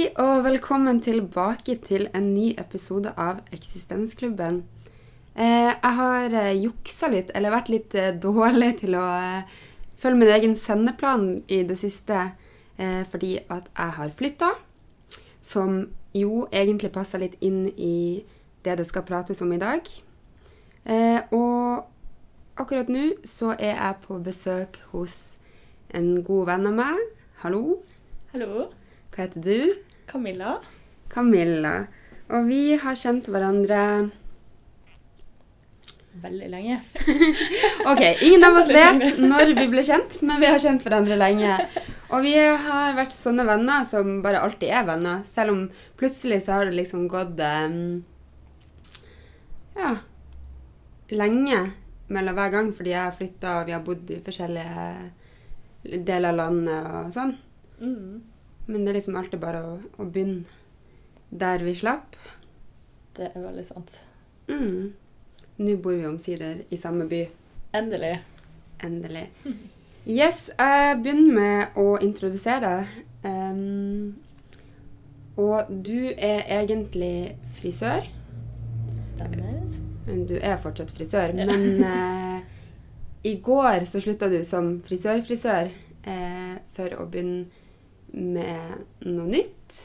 Hei og velkommen tilbake til en ny episode av Eksistensklubben. Eh, jeg har eh, juksa litt, eller vært litt eh, dårlig til å følge min egen sendeplan i det siste, fordi at jeg har flytta, som jo egentlig passer litt inn i det det skal prates om i dag. Og akkurat nå så er jeg på besøk hos en god venn av meg. Hallo, Hallo. hva heter du? Camilla. Camilla. Og vi har kjent hverandre Veldig lenge. Ok, ingen av oss vet når vi ble kjent, men vi har kjent hverandre lenge. Og vi har vært sånne venner som bare alltid er venner, selv om plutselig så har det liksom gått um, Ja lenge mellom hver gang, fordi jeg har flytta og vi har bodd i forskjellige deler av landet og sånn. Mm. Men det er liksom alltid bare å, å begynne der vi slapp. Det er veldig sant. Mm. Nå bor vi omsider i samme by. Endelig. Endelig. Yes, jeg begynner med å introdusere. Ehm, og du er egentlig frisør. Stemmer. Men du er fortsatt frisør. Ja. Men uh, i går så slutta du som frisør-frisør uh, for å begynne med noe nytt.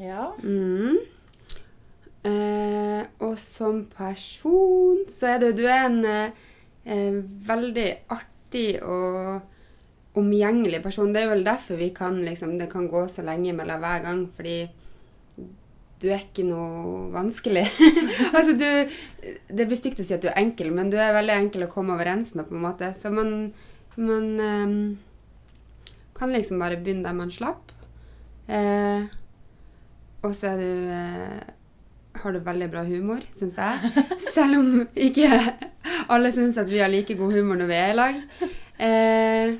Ja. Mm. Eh, og som person så er du Du er en eh, veldig artig og omgjengelig person. Det er vel derfor vi kan liksom, det kan gå så lenge mellom hver gang, fordi du er ikke noe vanskelig. altså du Det blir stygt å si at du er enkel, men du er veldig enkel å komme overens med, på en måte. Så man, man eh, kan liksom bare begynne der man slapp. Eh, og så er du eh, har du veldig bra humor, syns jeg. Selv om ikke alle syns at vi har like god humor når vi er i lag. Eh,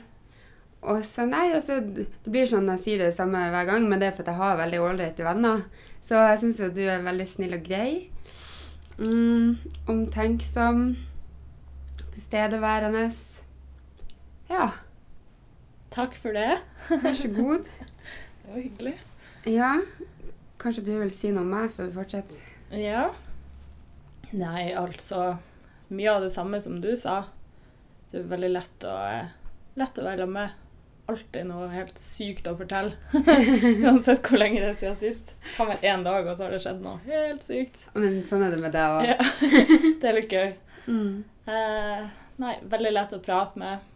og så nei, altså, Det blir sånn jeg sier det samme hver gang, men det er fordi jeg har veldig ålreite venner. Så jeg syns jo du er veldig snill og grei. Mm, omtenksom. Tilstedeværende. Ja, Takk for det. vær så god. Det var hyggelig. Ja, kanskje du vil si noe om meg før vi fortsetter? Ja. Nei, altså Mye av det samme som du sa. Du er veldig lett å, eh, lett å være med. Alltid noe helt sykt å fortelle. Uansett hvor lenge det er siden sist. Kan være én dag, og så har det skjedd noe helt sykt. Men sånn er det med deg òg. Ja. Det er litt gøy. Mm. Eh, nei, veldig lett å prate med.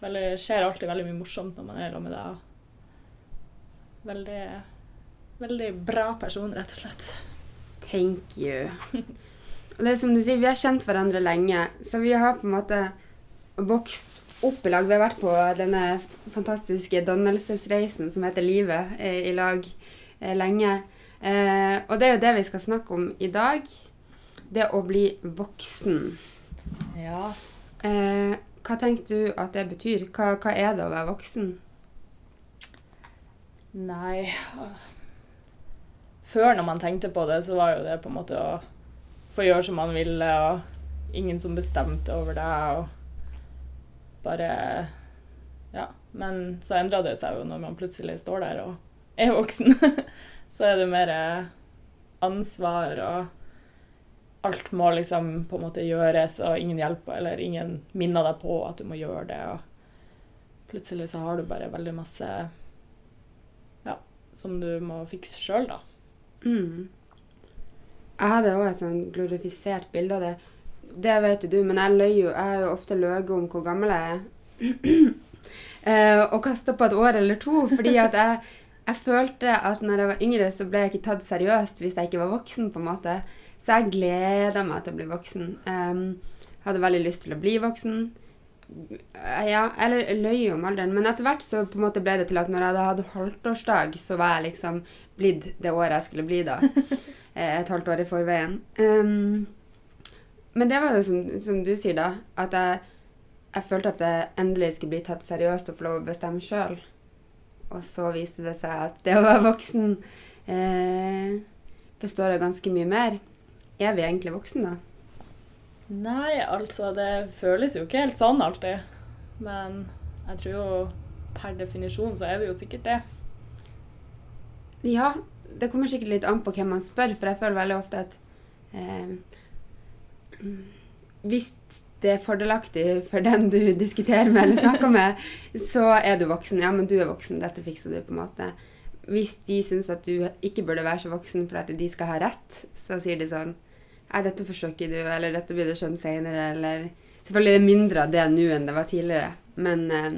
Veldig, skjer alltid veldig mye morsomt når man er sammen med deg. Veldig, veldig bra person, rett og slett. Thank you. Og det er som du sier, vi har kjent hverandre lenge, så vi har på en måte vokst opp i lag. Vi har vært på denne fantastiske dannelsesreisen som heter livet, eh, i lag eh, lenge. Eh, og det er jo det vi skal snakke om i dag. Det å bli voksen. Ja. Eh, hva tenker du at det betyr? Hva, hva er det å være voksen? Nei Før, når man tenkte på det, så var jo det på en måte å få gjøre som man ville, og ingen som bestemte over deg, og bare Ja. Men så endra det seg jo når man plutselig står der og er voksen. så er det mer eh, ansvar, og alt må liksom på en måte gjøres, og ingen hjelper, eller ingen minner deg på at du må gjøre det, og plutselig så har du bare veldig masse som du må fikse sjøl, da. Mm. Jeg hadde òg et sånn glorifisert bilde av det. Det vet jo du, men jeg løy jo. Jeg har jo ofte løyet om hvor gammel jeg er. eh, og kasta på et år eller to, fordi at jeg, jeg følte at når jeg var yngre, så ble jeg ikke tatt seriøst hvis jeg ikke var voksen, på en måte. Så jeg gleder meg til å bli voksen. Um, hadde veldig lyst til å bli voksen. Ja, eller løy om alderen. Men etter hvert så på en måte ble det til at når jeg hadde hatt halvtårsdag, så var jeg liksom blitt det året jeg skulle bli da. Eh, Et halvt år i forveien. Um, men det var jo som, som du sier, da. At jeg, jeg følte at jeg endelig skulle bli tatt seriøst og få lov å bestemme sjøl. Og så viste det seg at det å være voksen eh, består av ganske mye mer. Er vi egentlig voksne, da? Nei, altså det føles jo ikke helt sånn alltid. Men jeg tror jo per definisjon så er vi jo sikkert det. Ja, det kommer sikkert litt an på hvem man spør, for jeg føler veldig ofte at eh, Hvis det er fordelaktig for den du diskuterer med eller snakker med, så er du voksen. Ja, men du er voksen, dette fikser du, på en måte. Hvis de syns at du ikke burde være så voksen for at de skal ha rett, så sier de sånn Nei, dette ikke du, eller dette blir du skjønt seinere, eller Selvfølgelig er det mindre av det nå enn det var tidligere, men eh,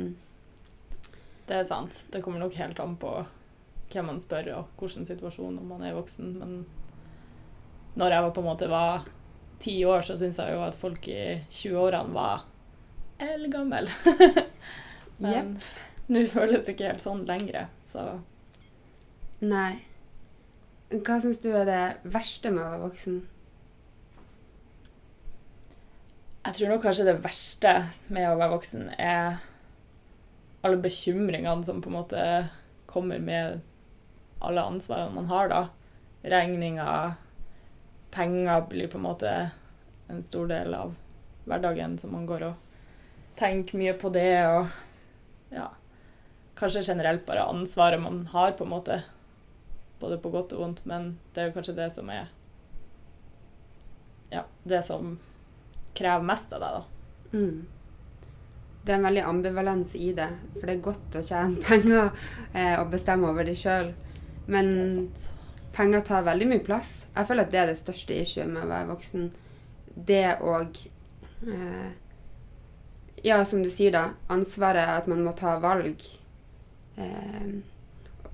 Det er sant. Det kommer nok helt an på hvem man spør, og hvilken situasjon om man er voksen. Men når jeg var på en måte var ti år, så syns jeg jo at folk i 20-årene var eldgammel. Men nå føles det ikke helt sånn lenger, så Nei. Hva syns du er det verste med å være voksen? Jeg tror nok kanskje det verste med å være voksen er alle bekymringene som på en måte kommer med alle ansvarene man har, da. Regninger, penger blir på en måte en stor del av hverdagen, så man går og tenker mye på det, og ja Kanskje generelt bare ansvaret man har, på en måte. Både på godt og vondt, men det er jo kanskje det som er Ja, det som krever mest av deg, da. Mm. Det er en veldig ambivalens i det, for det er godt å tjene penger eh, og bestemme over det sjøl. Men Det er penger tar veldig mye plass. Jeg føler at det er det største issue med å være voksen. Det og eh, Ja, som du sier, da. Ansvaret at man må ta valg. Eh,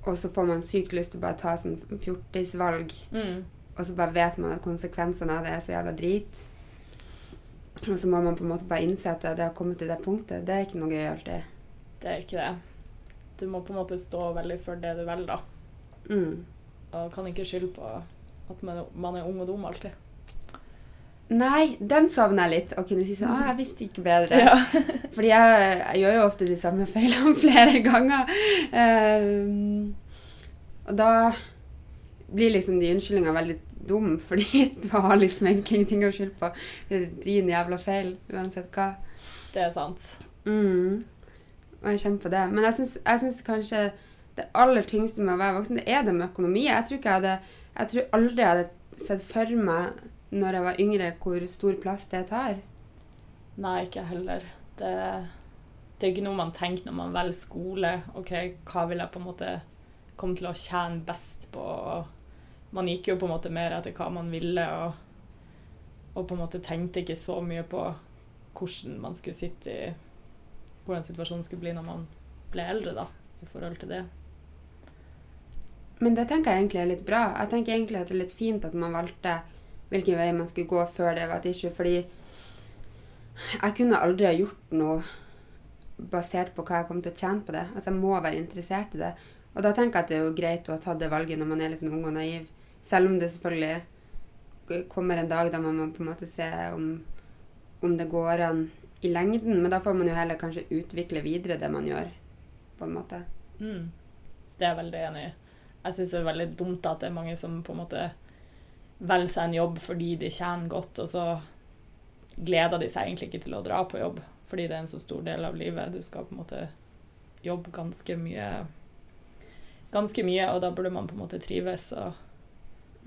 og så får man sykt lyst til å bare ta sånn fjortisvalg, Mm. og så bare vet man at konsekvensene av det er så jævla drit. Og så må man på en måte bare innse at det har kommet til det punktet. Det er ikke noe gøy alltid. Det er ikke det. Du må på en måte stå veldig for det du velger, da. Mm. Og kan ikke skylde på at man man er ung og dum alltid. Nei, den savner jeg litt. Å kunne si sånn Å, jeg visste ikke bedre. Ja. Fordi jeg, jeg gjør jo ofte de samme feilene flere ganger. Um, og da blir liksom de unnskyldningene veldig dum, fordi du har liksom egentlig ingenting å skylde på. Det er din jævla feil, uansett hva. Det er sant. Mm. Og jeg kjenner på det. Men jeg syns, kanskje det aller tyngste med å være voksen, det er det med økonomi. Jeg tror ikke jeg hadde Jeg tror aldri jeg hadde sett for meg når jeg var yngre, hvor stor plass det tar. Nei, ikke heller. Det, det er ikke noe man tenker når man velger skole. OK, hva vil jeg på en måte komme til å tjene best på? Man gikk jo på en måte mer etter hva man ville, og, og på en måte tenkte ikke så mye på hvordan man skulle sitte i Hvordan situasjonen skulle bli når man ble eldre, da, i forhold til det. Men det tenker jeg egentlig er litt bra. Jeg tenker egentlig at det er litt fint at man valgte hvilken vei man skulle gå før det var et issue, fordi jeg kunne aldri ha gjort noe basert på hva jeg kom til å tjene på det. Altså, jeg må være interessert i det. Og da tenker jeg at det er jo greit å ha tatt det valget når man er sånn ung og naiv. Selv om det selvfølgelig kommer en dag da man må på en måte se om, om det går an i lengden. Men da får man jo heller kanskje utvikle videre det man gjør, på en måte. Mm. Det er jeg veldig enig i. Jeg syns det er veldig dumt at det er mange som på en måte velger seg en jobb fordi de tjener godt, og så gleder de seg egentlig ikke til å dra på jobb fordi det er en så stor del av livet. Du skal på en måte jobbe ganske mye ganske mye, og da burde man på en måte trives. Og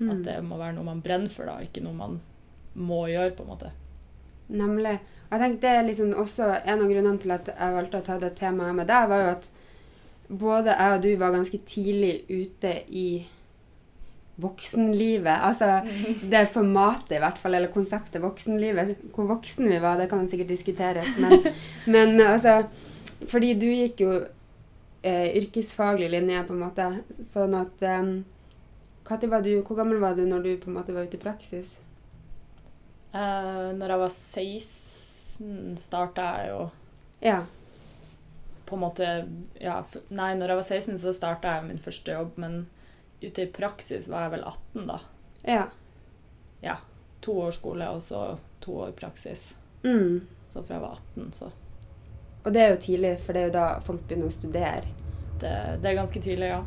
Mm. at det må være noe man brenner for, da, ikke noe man må gjøre, på en måte. Nemlig. Jeg tenker Det er liksom også en av grunnene til at jeg valgte å ta det temaet med deg, var jo at både jeg og du var ganske tidlig ute i voksenlivet. Altså det formatet, i hvert fall, eller konseptet voksenlivet. Hvor voksen vi var, det kan sikkert diskuteres, men, men altså Fordi du gikk jo eh, yrkesfaglig linje, på en måte, sånn at var du, Hvor gammel var du når du på en måte var ute i praksis? Uh, når jeg var 16, starta jeg jo Ja. på en måte ja, Nei, når jeg var 16, så starta jeg min første jobb, men ute i praksis var jeg vel 18, da. Ja. Ja. To år skole, og så to år praksis. Mm. Så fra jeg var 18, så Og det er jo tidlig, for det er jo da folk begynner å studere. det, det er ganske tidlig, ja.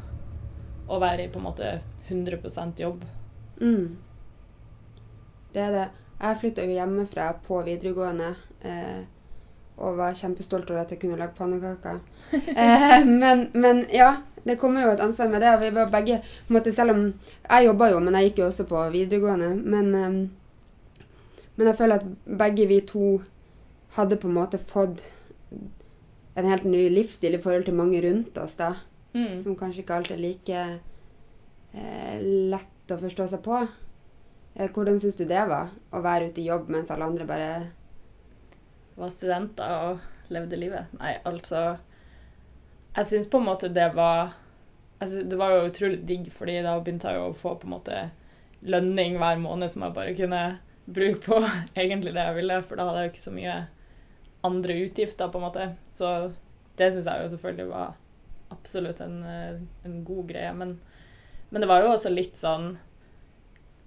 Å være i på en måte 100 jobb. Mm. Det er det. Jeg flytta jo hjemmefra på videregående eh, og var kjempestolt over at jeg kunne lage pannekaker. eh, men, men ja, det kommer jo et ansvar med det. vi var begge, måte, Selv om jeg jobba jo, men jeg gikk jo også på videregående. Men, eh, men jeg føler at begge vi to hadde på en måte fått en helt ny livsstil i forhold til mange rundt oss, da. Mm. Som kanskje ikke alltid er like lett å forstå seg på. Eh, hvordan syns du det var, å være ute i jobb mens alle andre bare var studenter og levde livet. Nei, altså Jeg syns på en måte det var altså, Det var jo utrolig digg, fordi da begynte jeg jo å få på en måte lønning hver måned som jeg bare kunne bruke på egentlig det jeg ville, for da hadde jeg jo ikke så mye andre utgifter, på en måte. Så det syns jeg jo selvfølgelig var absolutt en, eh, en god greie. Men, men, det var jo også litt sånn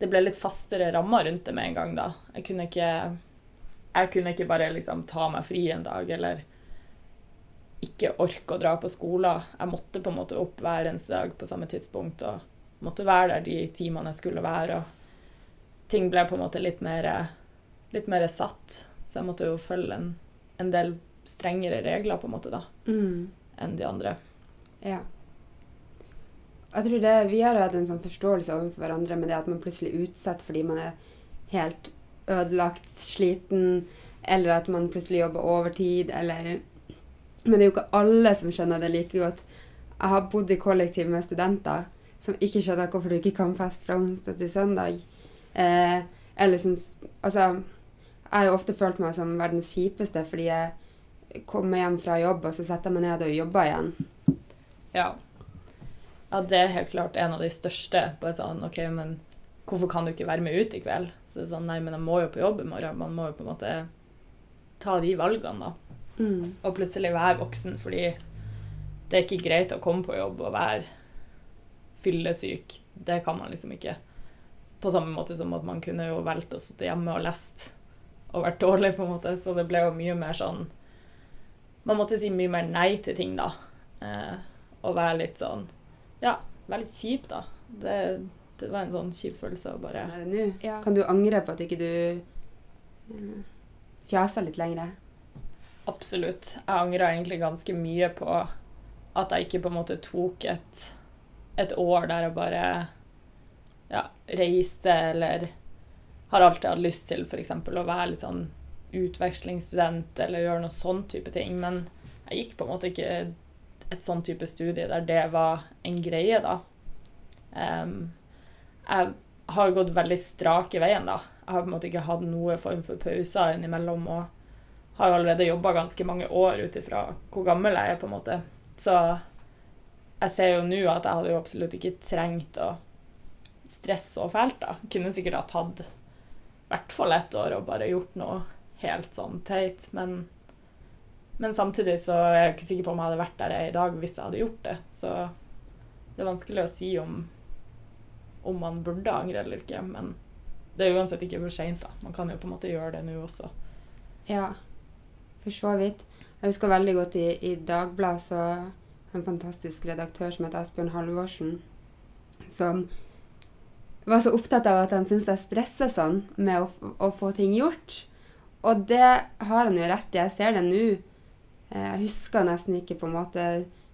Det ble litt fastere rammer rundt det med en gang, da. Jeg kunne ikke jeg kunne ikke bare liksom ta meg fri en dag eller ikke orke å dra på skolen. Jeg måtte på en måte opp hver eneste dag på samme tidspunkt og måtte være der de timene jeg skulle være. Og ting ble på en måte litt mer, litt mer satt, så jeg måtte jo følge en, en del strengere regler på en måte da, mm. enn de andre. Ja. Jeg tror det, Vi har hatt en sånn forståelse overfor hverandre med det at man plutselig utsetter fordi man er helt ødelagt, sliten, eller at man plutselig jobber overtid, eller Men det er jo ikke alle som skjønner det like godt. Jeg har bodd i kollektiv med studenter som ikke skjønner hvorfor du ikke kan fest fra onsdag til søndag. Eh, eller som Altså, jeg har jo ofte følt meg som verdens kjipeste fordi jeg kommer hjem fra jobb, og så setter jeg meg ned og jobber igjen. Ja. Ja, det er helt klart en av de største. Bare sånn OK, men hvorfor kan du ikke være med ut i kveld? Så det er sånn, nei, men jeg må jo på jobb i morgen. Man må jo på en måte ta de valgene, da. Mm. Og plutselig være voksen, fordi det er ikke greit å komme på jobb og være fyllesyk. Det kan man liksom ikke. På samme måte som at man kunne jo valgt å sitte hjemme og lest og vært dårlig, på en måte. Så det ble jo mye mer sånn Man måtte si mye mer nei til ting, da. Eh, og være litt sånn Ja, være litt kjip, da. Det det var en sånn kjip følelse å bare ja. Kan du angre på at ikke du uh, fjasa litt lenger? Absolutt. Jeg angra egentlig ganske mye på at jeg ikke på en måte tok et, et år der jeg bare ja, reiste eller har alltid hatt lyst til f.eks. å være litt sånn utvekslingsstudent eller gjøre noe sånn type ting. Men jeg gikk på en måte ikke et sånn type studie der det var en greie, da. Um, jeg har gått veldig strak i veien, da. Jeg har på en måte ikke hatt noe form for pauser innimellom. Og har jo allerede jobba ganske mange år ut ifra hvor gammel jeg er, på en måte. Så jeg ser jo nå at jeg hadde jo absolutt ikke trengt å stresse så fælt, da. Kunne sikkert ha tatt i hvert fall ett år og bare gjort noe helt sånn teit, men men samtidig så er jeg ikke sikker på om jeg hadde vært der jeg er i dag hvis jeg hadde gjort det. Så det er vanskelig å si om om man burde angre eller ikke. Men det er uansett ikke for seint. Man kan jo på en måte gjøre det nå også. Ja, for så vidt. Jeg husker veldig godt i, i Dagbladet så en fantastisk redaktør som heter Asbjørn Halvorsen, som var så opptatt av at han syntes jeg stresser sånn med å, å, få ting gjort. Og det har han jo rett i. Jeg ser det nå. Eh, jeg husker nesten ikke på en måte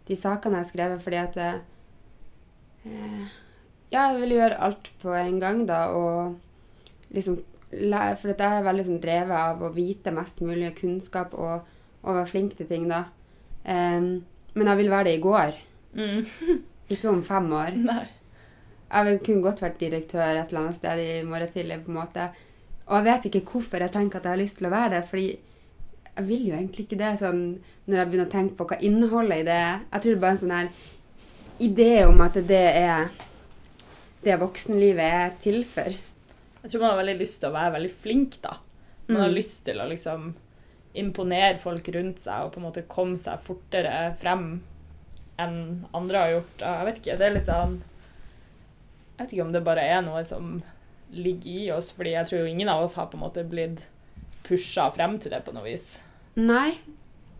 de sakene jeg har skrevet, fordi at det, eh, ja, jeg vil gjøre alt på en gang, da, og liksom For jeg er veldig sånn drevet av å vite mest mulig kunnskap og, og være flink til ting, da. Um, men jeg vil være det i går. Mm. ikke om fem år. Nei. Jeg vil kunne godt vært direktør et eller annet sted i morgen tidlig, på en måte. Og jeg vet ikke hvorfor jeg tenker at jeg har lyst til å være det, fordi jeg vil jo egentlig ikke det sånn når jeg begynner å tenke på hva innholdet i det. Jeg tror det er bare en sånn her idé om at det er det voksenlivet er til for. Jeg tror man har veldig lyst til å være veldig flink, da. Man mm. har lyst til å liksom imponere folk rundt seg og på en måte komme seg fortere frem enn andre har gjort. Jeg vet ikke, det er litt sånn Jeg vet ikke om det bare er noe som ligger i oss, fordi jeg tror jo ingen av oss har på en måte blitt pusha frem til det på noe vis. Nei.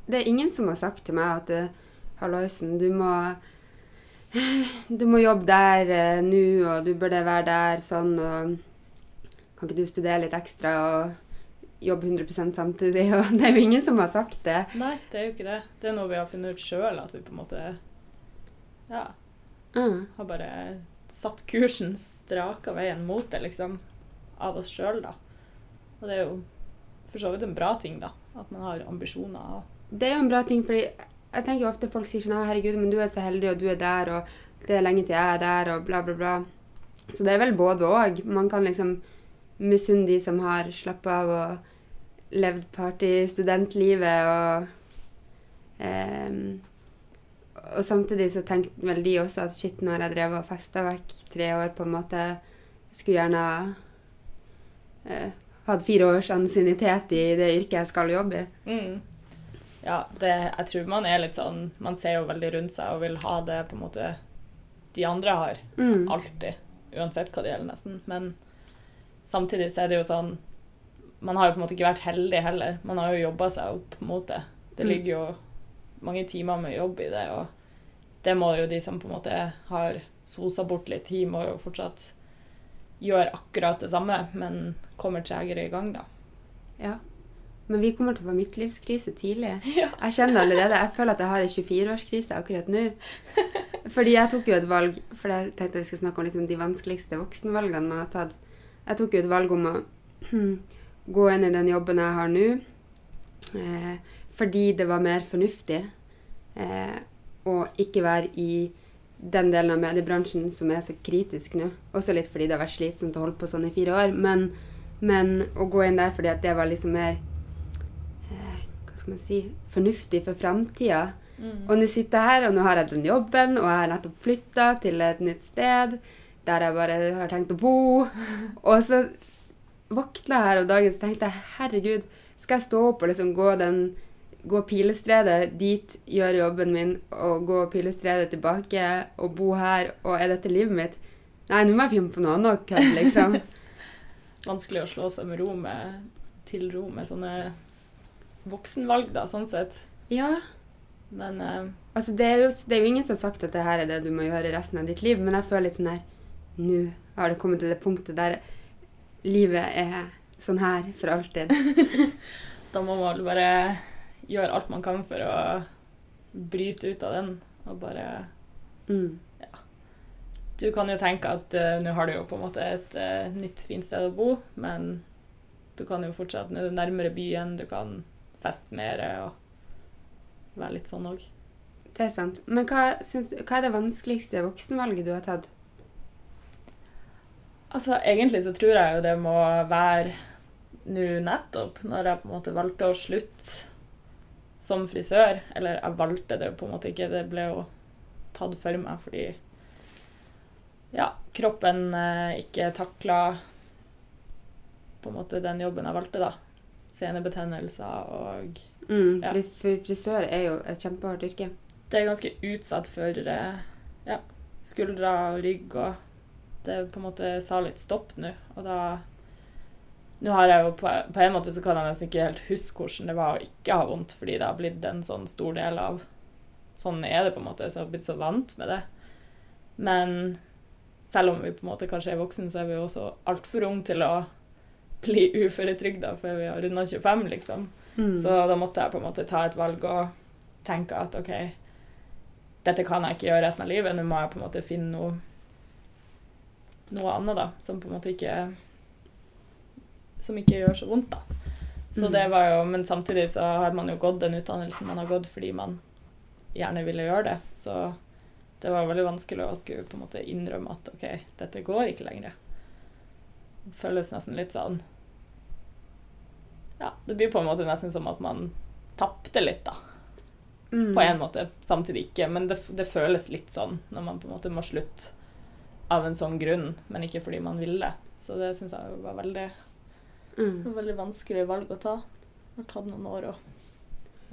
Det er ingen som har sagt til meg at Halloisen, du må du må jobbe der uh, nå, og du burde være der sånn, og kan ikke du studere litt ekstra og jobbe 100 samtidig? Og det er jo ingen som har sagt det. Nei, det er jo ikke det. Det er noe vi har funnet ut sjøl, at vi på en måte ja, Mm. har bare satt kursen, straka veien mot det, liksom, av oss sjøl, da. Og det er jo for så vidt en bra ting, da. At man har ambisjoner. Det er jo en bra ting, fordi jeg tenker jo ofte folk sier sånn herregud, men du er så heldig, og du er der, og det er lenge til jeg er der, og bla, bla, bla. Så det er vel både og. Man kan liksom misunne de som har slappet av og levd partystudentlivet og ehm, Og samtidig så tenkte vel de også at shit, når jeg drev og festa vekk tre år, på en måte Skulle gjerne eh, hatt fire års ansiennitet i det yrket jeg skal jobbe i. Mm. Ja, det, jeg tror man er litt sånn Man ser jo veldig rundt seg og vil ha det på en måte de andre har. Mm. Alltid. Uansett hva det gjelder, nesten. Men samtidig så er det jo sånn Man har jo på en måte ikke vært heldig heller. Man har jo jobba seg opp mot det. Det Mm. ligger jo mange timer med jobb i det, og det må jo de som på en måte har sosa bort litt tid, må jo fortsatt gjøre akkurat det samme, men kommer tregere i gang, da. Ja. Men vi kommer til å få midtlivskrise tidlig. Ja. Jeg kjenner allerede. Jeg føler at jeg har en 24-årskrise akkurat nå. Fordi jeg tok jo et valg For jeg tenkte vi skulle snakke om liksom de vanskeligste voksenvalgene man har tatt. Jeg tok jo et valg om å gå inn i den jobben jeg har nå, eh, fordi det var mer fornuftig eh, å ikke være i den delen av mediebransjen som er så kritisk nå. Også litt fordi det har vært slitsomt å holde på sånn i fire år. Men, men å gå inn der fordi at det var liksom mer eh, Hva skal man si Fornuftig for framtida. Mm. Og nå sitter jeg her, og nå har jeg den jobben, og jeg har nettopp flytta til et nytt sted der jeg bare har tenkt å bo. Og så våkna jeg her om dagen så tenkte jeg herregud, skal jeg stå opp og liksom gå den gå pilestredet dit, gjøre jobben min, og gå pilestredet tilbake og bo her, og er dette livet mitt? Nei, nå må jeg finne på noe annet kødd, liksom. Vanskelig å slå seg med ro med, til ro med sånne voksenvalg, da, sånn sett. Ja, Men uh, altså det er, jo, det er jo ingen som har sagt at det her er det du må gjøre resten av ditt liv, men jeg føler litt sånn her Nå har det kommet til det punktet der livet er sånn her for alltid. da må man bare gjøre alt man kan for å bryte ut av den. Og bare Mm. Du kan jo tenke at uh, nå har du jo på en måte et uh, nytt, fint sted å bo, men du kan jo fortsatt Nå er du nærmere byen, du kan feste mer og være litt sånn òg. Det er sant. Men hva, syns, hva er det vanskeligste voksenvalget du har tatt? Altså, egentlig så tror jeg jo det må være nå nettopp, når jeg på en måte valgte å slutte som frisør. Eller jeg valgte det jo på en måte ikke, det ble jo tatt for meg fordi ja, kroppen eh, ikke takla på en måte den jobben jeg valgte, da. Senebetennelser og Mm, Ja. fri- frisør er jo et kjempehardt yrke. Det er ganske utsatt for eh, ja, skuldre og rygg, og det på en måte sa litt stopp nå. Og da Nå har jeg jo på, på en måte så kan jeg nesten ikke helt huske hvordan det var å ikke ha vondt, fordi det har blitt en sånn stor del av Sånn er det på en måte, så jeg har blitt så vant med det. Men selv om vi på en måte kanskje er voksen, så er vi jo også altfor unge til å bli uføretrygda før vi har runda 25, liksom. Mm. Så da måtte jeg på en måte ta et valg og tenke at OK, dette kan jeg ikke gjøre resten av livet. Nå må jeg på en måte finne noe, noe annet, da, som på en måte ikke Som ikke gjør så vondt, da. Så det var jo, Men samtidig så har man jo gått den utdannelsen man har gått fordi man gjerne ville gjøre det. Så det var veldig vanskelig å skulle på en måte innrømme at OK, dette går ikke lenger. Det føles nesten litt sånn Ja, det blir på en måte nesten som at man tapte litt, da. Mm. På en måte. Samtidig ikke, men det, det føles litt sånn når man på en måte må slutte av en sånn grunn, men ikke fordi man ville. Så det syns jeg var veldig, Mm. er veldig vanskelig valg å ta. Det har tatt noen år å,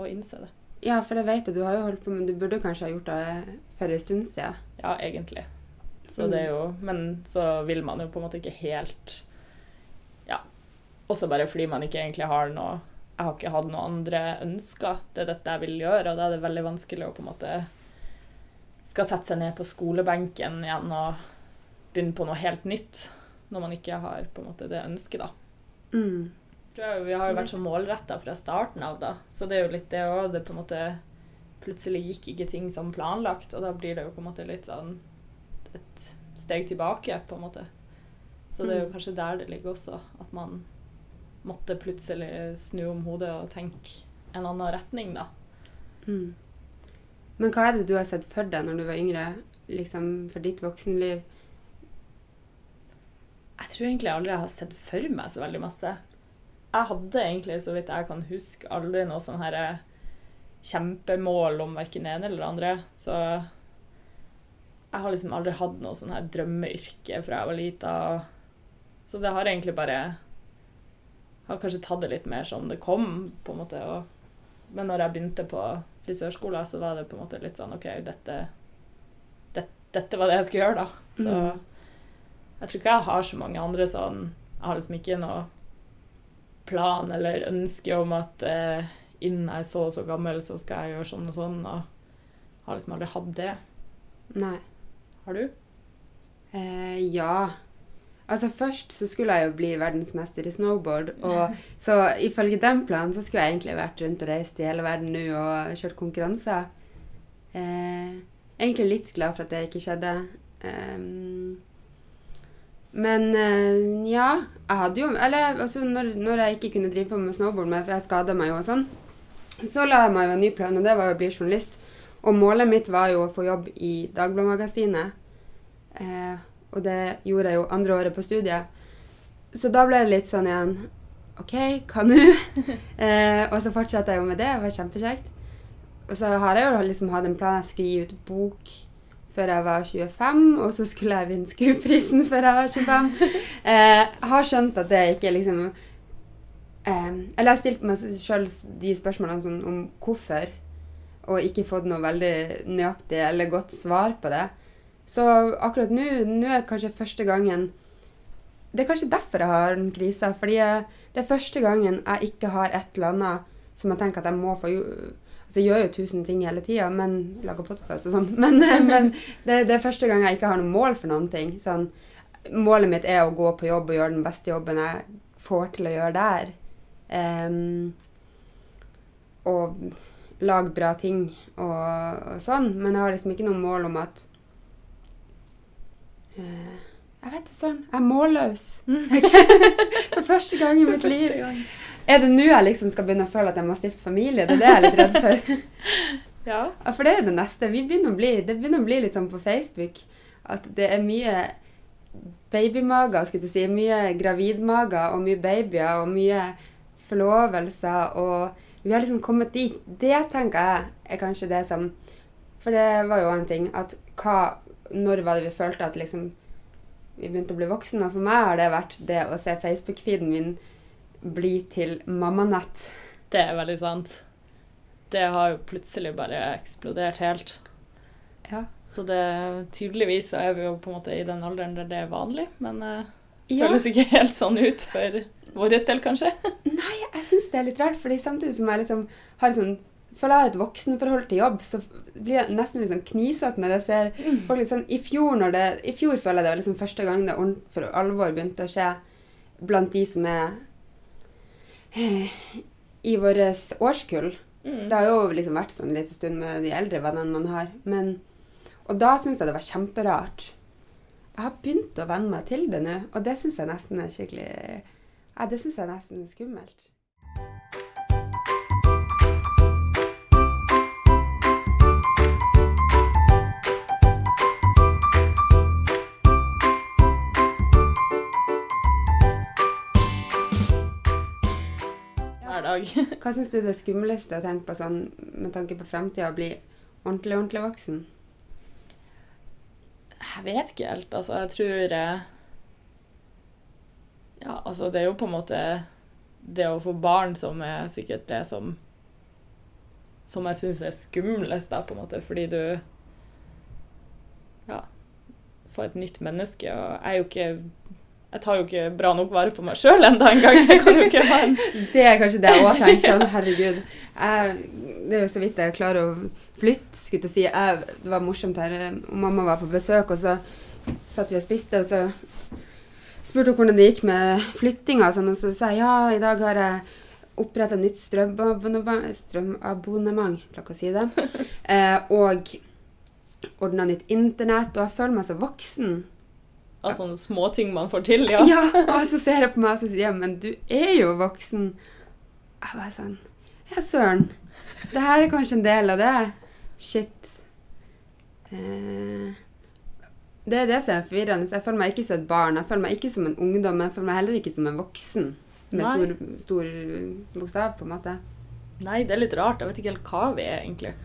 å innse det. Ja, for jeg vet at du har jo holdt på, men du burde kanskje ha gjort det for en stund siden. Ja, egentlig. Så det er jo Men så vil man jo på en måte ikke helt Ja. Også bare fordi man ikke egentlig har noe Jeg har ikke hatt noen andre ønsker. Det er dette jeg vil gjøre, og da er det veldig vanskelig å på en måte skal sette seg ned på skolebenken igjen og begynne på noe helt nytt når man ikke har på en måte det ønsket, da. Mm. Tror vi har jo vært så målretta fra starten av, da. Så det er jo litt det òg. Det på en måte plutselig gikk ikke ting som planlagt, og da blir det jo på en måte litt sånn et steg tilbake, på en måte. Så det er jo Mm. kanskje der det ligger også, at man måtte plutselig snu om hodet og tenke en annen retning, da. Mm. Men hva er det du har sett for deg når du var yngre, liksom for ditt voksenliv? Jeg tror egentlig aldri jeg har sett for meg så veldig masse. Jeg hadde egentlig, så vidt jeg kan huske, aldri noe sånn her eh, kjempemål om verken det ene eller det andre. Så jeg har liksom aldri hatt noe sånn her drømmeyrke fra jeg var lita. Så det har egentlig bare Har kanskje tatt det litt mer som det kom, på en måte. Og, men når jeg begynte på frisørskolen, så var det på en måte litt sånn OK, dette, det, dette var det jeg skulle gjøre, da. Så Mm. Jeg tror ikke jeg har så mange andre sånn Jeg har liksom ikke noe plan eller ønske om at eh, innen jeg er så og så gammel, så skal jeg gjøre sånn og sånn. Og har liksom aldri hatt det. Nei. Har du? Eh, ja. Altså Først så skulle jeg jo bli verdensmester i snowboard. Og så ifølge den planen så skulle jeg egentlig vært rundt og reist i hele verden nå og kjørt konkurranser. Eh, egentlig litt glad for at det ikke skjedde. Ehm, men eh, ja, jeg hadde jo Eller altså, når, når jeg ikke kunne drive på med snowboard mer, for jeg skada meg jo og sånn, så la jeg meg jo en ny plan, og det var jo å bli journalist. Og målet mitt var jo å få jobb i Dagbladet-magasinet. Eh, og det gjorde jeg jo andre året på studiet. Så da ble det litt sånn igjen OK, hva nå? eh, og så fortsatte jeg jo med det. Det var kjempekjekt. Og så har jeg jo liksom hatt en plan jeg skulle gi ut bok før jeg var 25, og så skulle jeg vinne SKU-prisen før jeg var 25. Eh, har skjønt at det ikke liksom eh, Eller jeg har stilt meg sjøl de spørsmålene sånn om hvorfor, og ikke fått noe veldig nøyaktig eller godt svar på det. Så akkurat nå, nå er kanskje første gangen Det er kanskje derfor jeg har den krisa. Fordi jeg, det er første gangen jeg ikke har et eller annet som jeg tenker at jeg må få. Altså, jeg gjør jo tusen ting hele tida, men lager podkast og sånn. Men, men det, det er første gang jeg ikke har noe mål for noen ting. Sånn, målet mitt er å gå på jobb og gjøre den beste jobben jeg får til å gjøre der. Um, og lage bra ting og, og sånn. Men jeg har liksom ikke noe mål om at uh, Jeg vet ikke, søren. Jeg er målløs. For første gang i mitt liv. gang. Er det nå jeg liksom skal begynne å føle at jeg må stifte familie? Det er det jeg er litt redd for. Ja. For det er det neste. Vi begynner bli, det begynner å bli litt sånn på Facebook at det er mye babymager, skulle jeg si. Mye gravidmager og mye babyer og mye forlovelser. Og vi har liksom kommet dit. Det tenker jeg er kanskje det som For det var jo en ting at hva Når var det vi følte at liksom vi begynte å bli voksne? Og for meg har det vært det å se Facebook-feeden min bli til mammanett. Det er veldig sant. Det har jo plutselig bare eksplodert helt. Ja. Så det, tydeligvis så er vi jo på en måte i den alderen der det er vanlig, men det Ja. føles ikke helt sånn ut for vår del, kanskje. Nei, jeg syns det er litt rart, fordi samtidig som jeg liksom har sånn Føler jeg har et voksenforhold til jobb, så blir jeg nesten litt sånn knisete når jeg ser folk litt sånn I fjor, når det, i fjor føler jeg det var liksom første gang det for alvor begynte å skje blant de som er eh, i vårt årskull. Mm. Det har jo liksom vært sånn en liten stund med de eldre vennene man har. Men, og da syns jeg det var kjemperart. Jeg har begynt å venne meg til det nå, og det syns jeg nesten er skikkelig ja, Det syns jeg nesten er skummelt. Dag. Hva syns du er det skumleste å tenke på sånn med tanke på framtida, å bli ordentlig, ordentlig voksen? Jeg vet ikke helt. Altså, jeg tror eh, Ja, altså, det er jo på en måte det å få barn som er sikkert det som Som jeg syns er skumlest, da, på en måte, fordi du Ja, får et nytt menneske, og jeg er jo ikke jeg tar jo ikke bra nok vare på meg sjøl ennå engang. Jeg kan jo ikke ha en Det er kanskje det jeg òg tenker. Sånn, herregud. Jeg, det er jo så vidt jeg klarer å flytte, skulle jeg si. Jeg, det var morsomt her. eh, Mamma var på besøk, og så satt vi og spiste, og så spurte hun hvordan det gikk med flyttinga, og, sånn, og så sa jeg ja, i dag har jeg oppretta nytt strømabonnement, strømabonnement la si det. Eh, og ordna nytt internett. Og jeg føler meg så voksen. Av sånne småting man får til, ja. Ja, og så ser jeg på meg og så sier ja, men du er jo voksen. Jeg bare sånn Ja, søren. Det her er kanskje en del av det. Shit. Eh, det er det som er forvirrende. Jeg føler meg ikke som et barn. Jeg føler meg ikke som en ungdom, men jeg føler meg heller ikke som en voksen. Med stor, stor bokstav, på en måte. Nei, det er litt rart. Jeg vet ikke helt hva vi er, egentlig.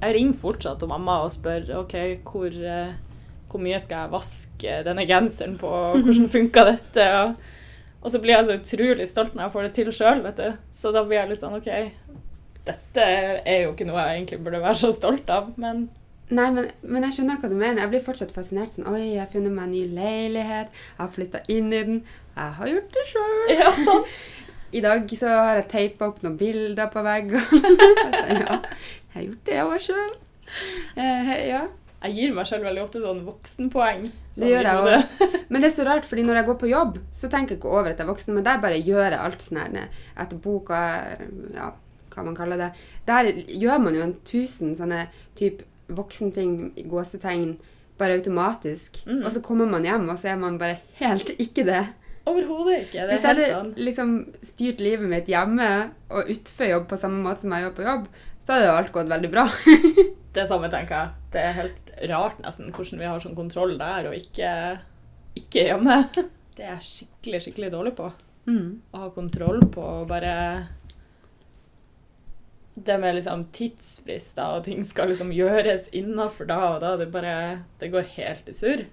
Jeg ringer fortsatt til mamma og spør OK, hvor, eh, hvor mye skal jeg vaske denne genseren på, hvordan funka dette? Og, og så blir jeg så utrolig stolt når jeg får det til sjøl, vet du. Så da blir jeg litt sånn OK, dette er jo ikke noe jeg egentlig burde være så stolt av, men Nei, men, men jeg skjønner hva du mener. Jeg blir fortsatt fascinert. Sånn, Oi, jeg har funnet meg en ny leilighet. Jeg har flytta inn i den. Jeg har gjort det sjøl. Ja, sant. I dag så har jeg teipa opp noen bilder på veggene. ja, jeg har gjort det jeg òg sjøl. Eh, ja. Jeg gir meg sjøl veldig ofte sånn voksenpoeng. Det gjør jeg òg. Men det er så rart, fordi når jeg går på jobb, så tenker jeg ikke over at jeg er voksen, men der bare gjør jeg alt sånn her etter boka, ja, hva man kaller det. Der gjør man jo en tusen sånne type voksenting gåsetegn bare automatisk. Mhm. Og så kommer man hjem, og så er man bare helt ikke det. Overhodet ikke. Det Hvis er jeg helt hadde sånn. liksom styrt livet mitt hjemme og utenfor jobb på samme måte som jeg gjør på jobb, så hadde jo alt gått veldig bra. Det samme tenker jeg. Det er helt rart nesten hvordan vi har sånn kontroll der, og ikke, ikke hjemme. Det er jeg skikkelig, skikkelig dårlig på. Mm. Å ha kontroll på bare Det med liksom tidsfrister og ting skal liksom gjøres innafor da og da. Det bare Det går helt i surr.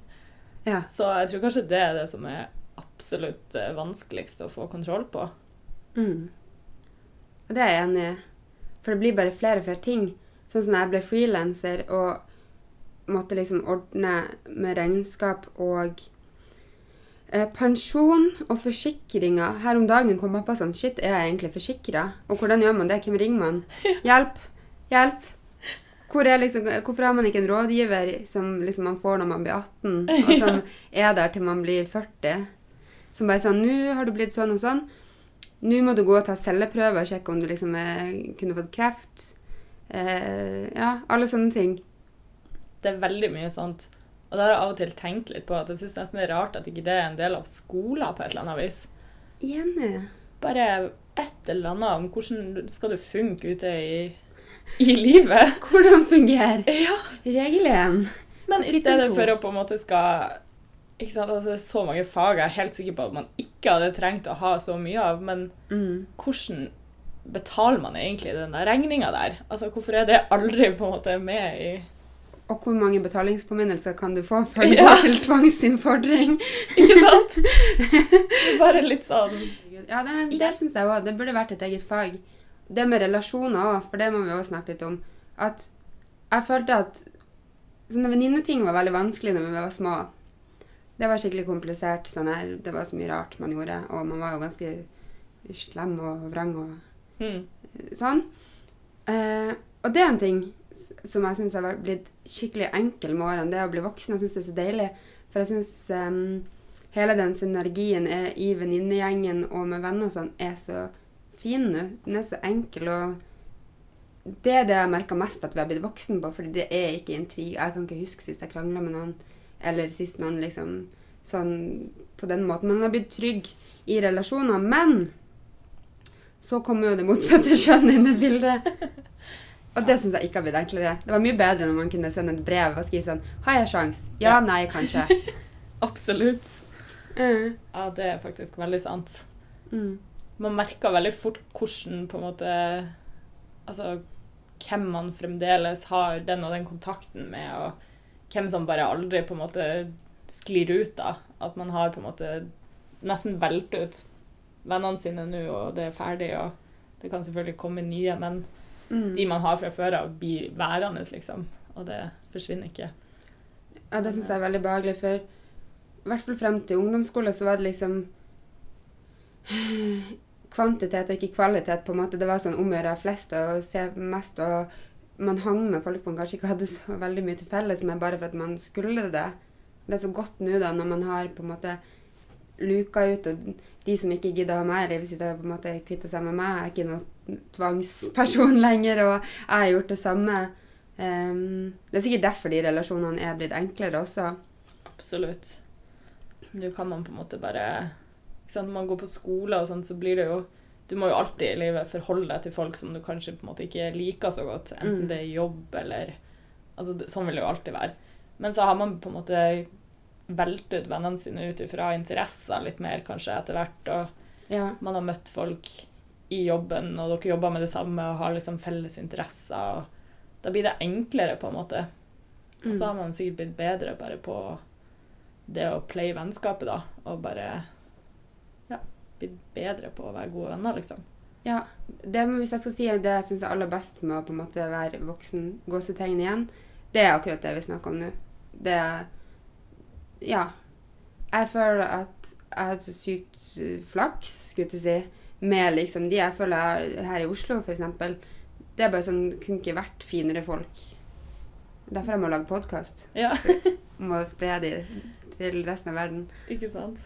Ja. Så jeg tror kanskje det er det som er absolutt eh, vanskeligst å få kontroll på. Mm. Og det er jeg enig i. For det blir bare flere og flere ting. Sånn som da jeg ble frilanser og måtte liksom ordne med regnskap og eh, pensjon og forsikringer. Her om dagen kom på sånn Shit, er jeg egentlig forsikra? Og hvordan gjør man det? Hvem ringer man? Hjelp! Hjelp! Hvor liksom, hvorfor har man ikke en rådgiver som liksom man får når man blir 18, og som er der til man blir 40? Som bare sånn 'Nå har du blitt sånn og sånn. Nå må du gå og ta celleprøver og sjekke om du liksom er, kunne fått kreft. Eh, ja, alle sånne ting. Det er veldig mye sånt. Og det har jeg av og til tenkt litt på, at jeg syns nesten det er rart at ikke det er en del av skolen på et eller annet vis. Enig. Bare et eller annet om hvordan skal du funke ute i, i livet. Hvordan fungerer Ja. regelen? Men i stedet for å på en måte skal ikke sant, altså Det er så mange fag jeg er helt sikker på at man ikke hadde trengt å ha så mye av, men Mm. hvordan betaler man egentlig den regninga der? Altså, Hvorfor er det aldri på en måte med i Og hvor mange betalingspåminnelser kan du få før du Ja. går til tvangsinnfordring? Ikke sant? Bare litt sånn Ja, det, det syns jeg òg. Det burde vært et eget fag. Det med relasjoner òg, for det må vi også snakke litt om. At jeg følte at sånne venninneting var veldig vanskelig når vi var små. Det var skikkelig komplisert. Sånn her, det var så mye rart man gjorde, og man var jo ganske slem og vrang og mm. sånn. Eh, og det er en ting som jeg syns har blitt skikkelig enkel med årene. Det å bli voksen. Jeg syns det er så deilig. For jeg syns hele den synergien er, i venninnegjengen og med venner og sånn er så fin nå. Den er så enkel og Det er det jeg merker mest at vi har blitt voksen på, fordi det er ikke intrig. Jeg kan ikke huske sist jeg krangla med noen, eller sist noen liksom sånn på den måten. Men jeg har blitt trygg i relasjoner. Men så kommer jo det motsatte kjønn inn i bildet. Og det syns jeg ikke har blitt enklere. Det var mye bedre når man kunne sende et brev og skrive sånn Har jeg sjans? Ja, Ja. nei, kanskje. Absolutt. Mm. Ja, det er faktisk veldig sant. Mm. Man merker veldig fort hvordan på en måte Altså hvem man fremdeles har den og den kontakten med, og hvem som bare aldri på en måte sklir ut, da. At man har på en måte nesten velt ut vennene sine nå, og det er ferdig, og det kan selvfølgelig komme nye, men Mm. de man har fra før av, blir værende, liksom. Og det forsvinner ikke. Ja, det syns jeg er veldig behagelig, for i hvert fall frem til ungdomsskole så var det liksom kvantitet og ikke kvalitet, på en måte. Det var sånn omgjøre flest og se mest, og man hang med folk man kanskje ikke hadde så veldig mye til felles med, bare for at man skulle det. Det er så godt nå, da, når man har på en måte luka ut, og de som ikke gidder å ha meg i livet sitt, har på en måte kvitta seg med meg. Jeg er ikke noen tvangsperson lenger, og jeg har gjort det samme. Um, det er sikkert derfor de relasjonene er blitt enklere også. Absolutt. Nå kan man på en måte bare ikke sant, Når man går på skole og sånn, så blir det jo Du må jo alltid i livet forholde deg til folk som du kanskje på en måte ikke liker så godt. Enten Mm. det er jobb eller Altså, sånn vil det jo alltid være. Men så har man på en måte velt ut vennene sine ut ifra interesser litt mer, kanskje, etter hvert. Og Ja. man har møtt folk i jobben, og dere jobber med det samme og har liksom felles interesser. og Da blir det enklere, på en måte. Og så har man sikkert blitt bedre bare på det å play vennskapet, da. Og bare ja, blitt bedre på å være gode venner, liksom. Ja, det, hvis jeg skal si det jeg syns er aller best med å på en måte være voksen, gåsetegn igjen, det er akkurat det vi snakker om nå. Det er Ja. Jeg føler at jeg hadde så sykt flaks, skulle jeg si, med liksom de jeg føler jeg her i Oslo, f.eks. Det er bare sånn Kunne ikke vært finere folk. Derfor jeg må lage podkast. Ja, Om å spre de til resten av verden. ikke sant?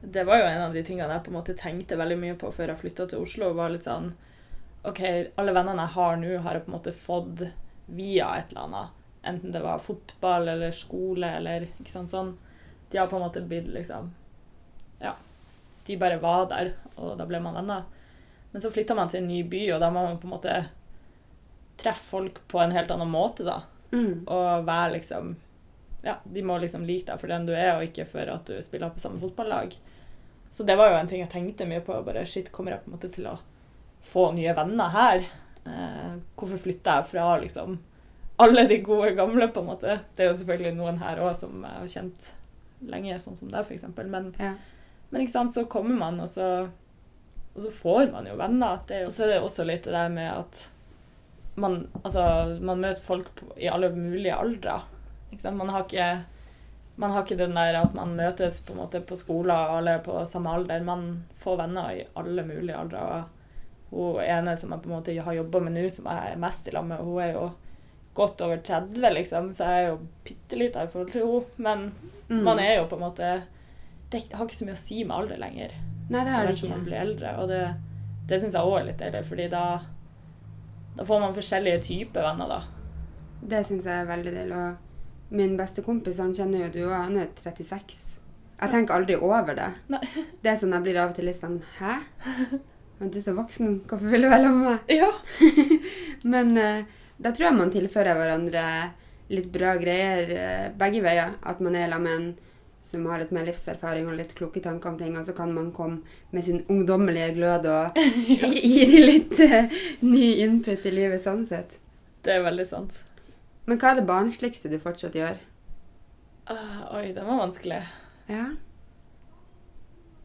Det var jo en av de tingene jeg på en måte tenkte veldig mye på før jeg flytta til Oslo. var litt sånn OK, alle vennene jeg har nå, har jeg på en måte fått via et eller annet. Enten det var fotball eller skole eller ikke sant sånn. De har på en måte blitt liksom Ja. De bare var der, og da ble man venner. Men så flytta man til en ny by, og da må man på en måte treffe folk på en helt annen måte, da. Mm. Og være liksom Ja, de må liksom like deg for den du er, og ikke for at du spiller på samme fotballag. Så det var jo en ting jeg tenkte mye på. Bare shit, kommer jeg på en måte til å få nye venner her? Eh, hvorfor flytter jeg fra liksom alle de gode gamle, på en måte? Det er jo selvfølgelig noen her òg som jeg har kjent lenge, sånn som deg, f.eks. Men, Ja. Men ikke sant, så kommer man, og så, og så får man jo venner. Det er jo, og så er det også litt det der med at man, altså, man møter folk på, i alle mulige aldre. Man har ikke man har ikke den der at man møtes på, en måte på skolen og alle på samme alder. Man får venner i alle mulige aldre. Og hun ene som jeg på en måte har jobba med nå, som jeg er mest i lag med, hun er jo godt over 30, liksom, så jeg er jo bitte lita i forhold til henne. Men Mm. man er jo på en måte Det har ikke så mye å si med alder lenger. Nei, det har det ikke. man blir eldre. Og det, det syns jeg òg er litt deilig, fordi da, da får man forskjellige typer venner, da. Det syns jeg er veldig deilig. Og min beste kompis, han kjenner jo du òg, han er 36. Jeg tenker aldri over det. Nei. Det er sånn jeg blir av og til litt sånn Hæ? Men du er så voksen, hvorfor vil du være sammen med meg? Ja. Men uh, da tror jeg man tilfører hverandre litt bra greier uh, begge veier. At man er sammen med en som har litt mer livserfaring og litt kloke tanker om ting, og så kan man komme med sin ungdommelige glød og gi gi dem litt uh, ny input i livet sånn sett. Det er veldig sant. Men hva er det barnsligste du fortsatt gjør? Uh, oi, den var vanskelig. Ja.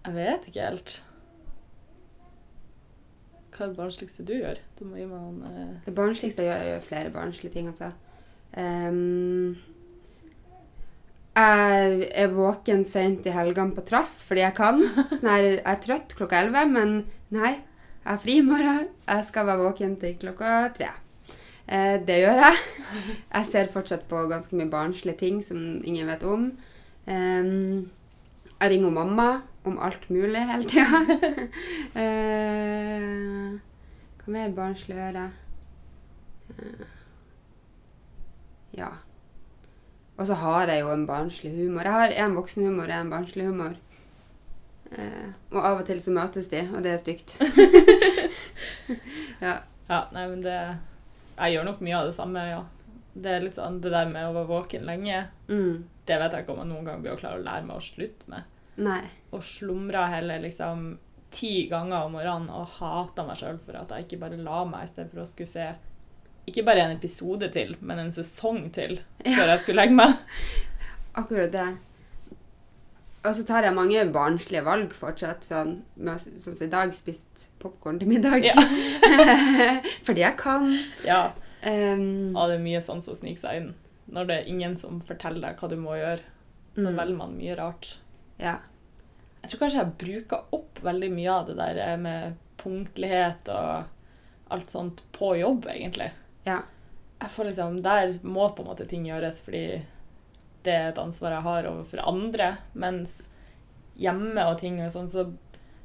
Jeg vet ikke helt. Hva er det barnsligste du gjør? Du må gi meg noen uh, Det barnsligste jeg gjør, jeg gjør flere barnslige ting, altså. Ehm, jeg er våken sent i helgene på trass fordi jeg kan. Sånn her, jeg er trøtt klokka 11, men nei, jeg har fri i morgen. Jeg skal være våken til klokka tre. Eh, det gjør jeg. Jeg ser fortsatt på ganske mye barnslige ting som ingen vet om. Eh, jeg ringer mamma om alt mulig hele tida. eh, hva mer barnslig gjør jeg? Eh, ja. Og så har jeg jo en barnslig humor. Jeg har en voksenhumor og en barnslig humor. Eh, og av og til så møtes de, og det er stygt. ja. Ja, nei, men det Jeg gjør nok mye av det samme, ja. Det er litt sånn det der med å være våken lenge, Mm. det vet jeg ikke om jeg noen gang blir å klare å lære meg å slutte med. Nei. Og slumra heller liksom ti ganger om morgenen og hata meg sjøl for at jeg ikke bare la meg, i stedet for å skulle se ikke bare en episode til, men en sesong til før jeg skulle legge meg. Akkurat det. Og så tar jeg mange barnslige valg fortsatt. Sånn, med, sånn som i dag, spist popkorn til middag. Ja. Fordi jeg kan. Ja, Um, og det er mye sånn som sniker seg inn. Når det er ingen som forteller deg hva du må gjøre, så Mm. velger man mye rart. ja. Jeg tror kanskje jeg bruker opp veldig mye av det der med punktlighet og alt sånt på jobb, egentlig. Ja. Jeg får liksom, Der må på en måte ting gjøres fordi det er et ansvar jeg har overfor andre. Mens hjemme og ting og sånn, så,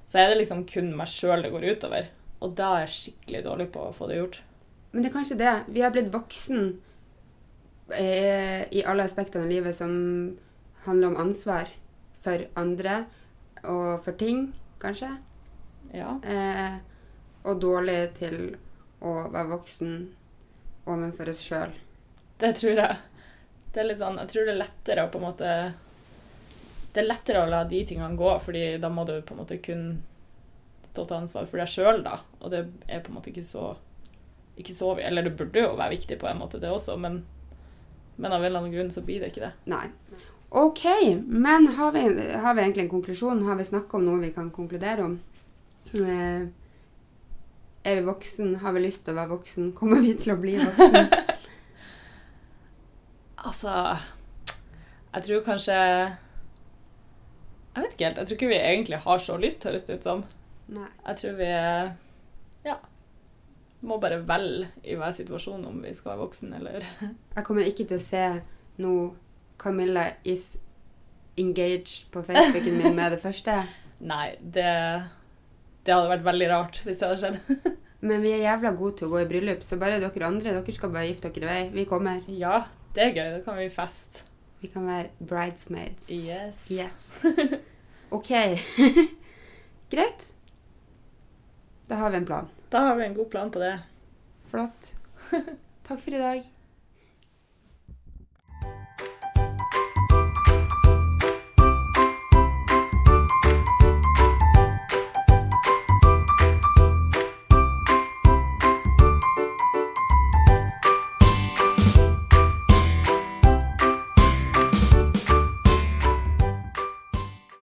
så er det liksom kun meg sjøl det går utover. Og da er jeg skikkelig dårlig på å få det gjort. Men det er kanskje det. Vi har blitt voksen eh, i alle aspektene av livet som handler om ansvar for andre og for ting, kanskje. Ja. Eh, og dårlig til å være voksen overfor oss sjøl. Det tror jeg. Det er litt sånn, jeg tror det er lettere å på en måte Det er lettere å la de tingene gå, fordi da må du på en måte kun stå til ansvar for deg sjøl, da. Og det er på en måte ikke så ikke så Eller det burde jo være viktig på en måte, det også, men, men av en eller annen grunn så blir det ikke det. Nei. OK, men har vi, har vi egentlig en konklusjon? Har vi snakka om noe vi kan konkludere om? Eh, er vi voksen? Har vi lyst til å være voksen? Kommer vi til å bli voksen? Altså Jeg tror kanskje Jeg vet ikke helt. Jeg tror ikke vi egentlig har så lyst, høres det ut som. Nei. Jeg tror vi ja, må bare velge i hver situasjon om vi skal være voksen eller Jeg kommer ikke til å se noe Camilla is engaged på Facebooken min med det første. Nei, det, det hadde vært veldig rart hvis det hadde skjedd. Men vi er jævla gode til å gå i bryllup, så bare dere andre, dere skal bare gifte dere i vei. Vi kommer. Ja, det er gøy. Da kan vi feste. Vi kan være bridesmaids. Yes. Yes. OK. Greit. Da har vi en plan. Da har vi en god plan på det. Flott. Takk for i dag.